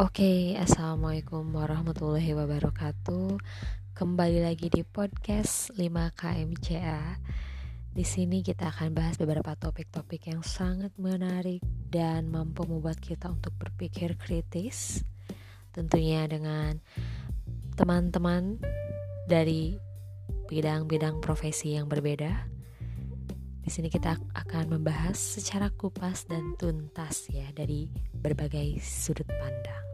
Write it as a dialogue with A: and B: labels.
A: Oke, assalamualaikum warahmatullahi wabarakatuh. Kembali lagi di podcast 5KMCA. Di sini kita akan bahas beberapa topik-topik yang sangat menarik dan mampu membuat kita untuk berpikir kritis. Tentunya dengan teman-teman dari bidang-bidang profesi yang berbeda. Di sini kita akan membahas secara kupas dan tuntas ya dari berbagai sudut pandang.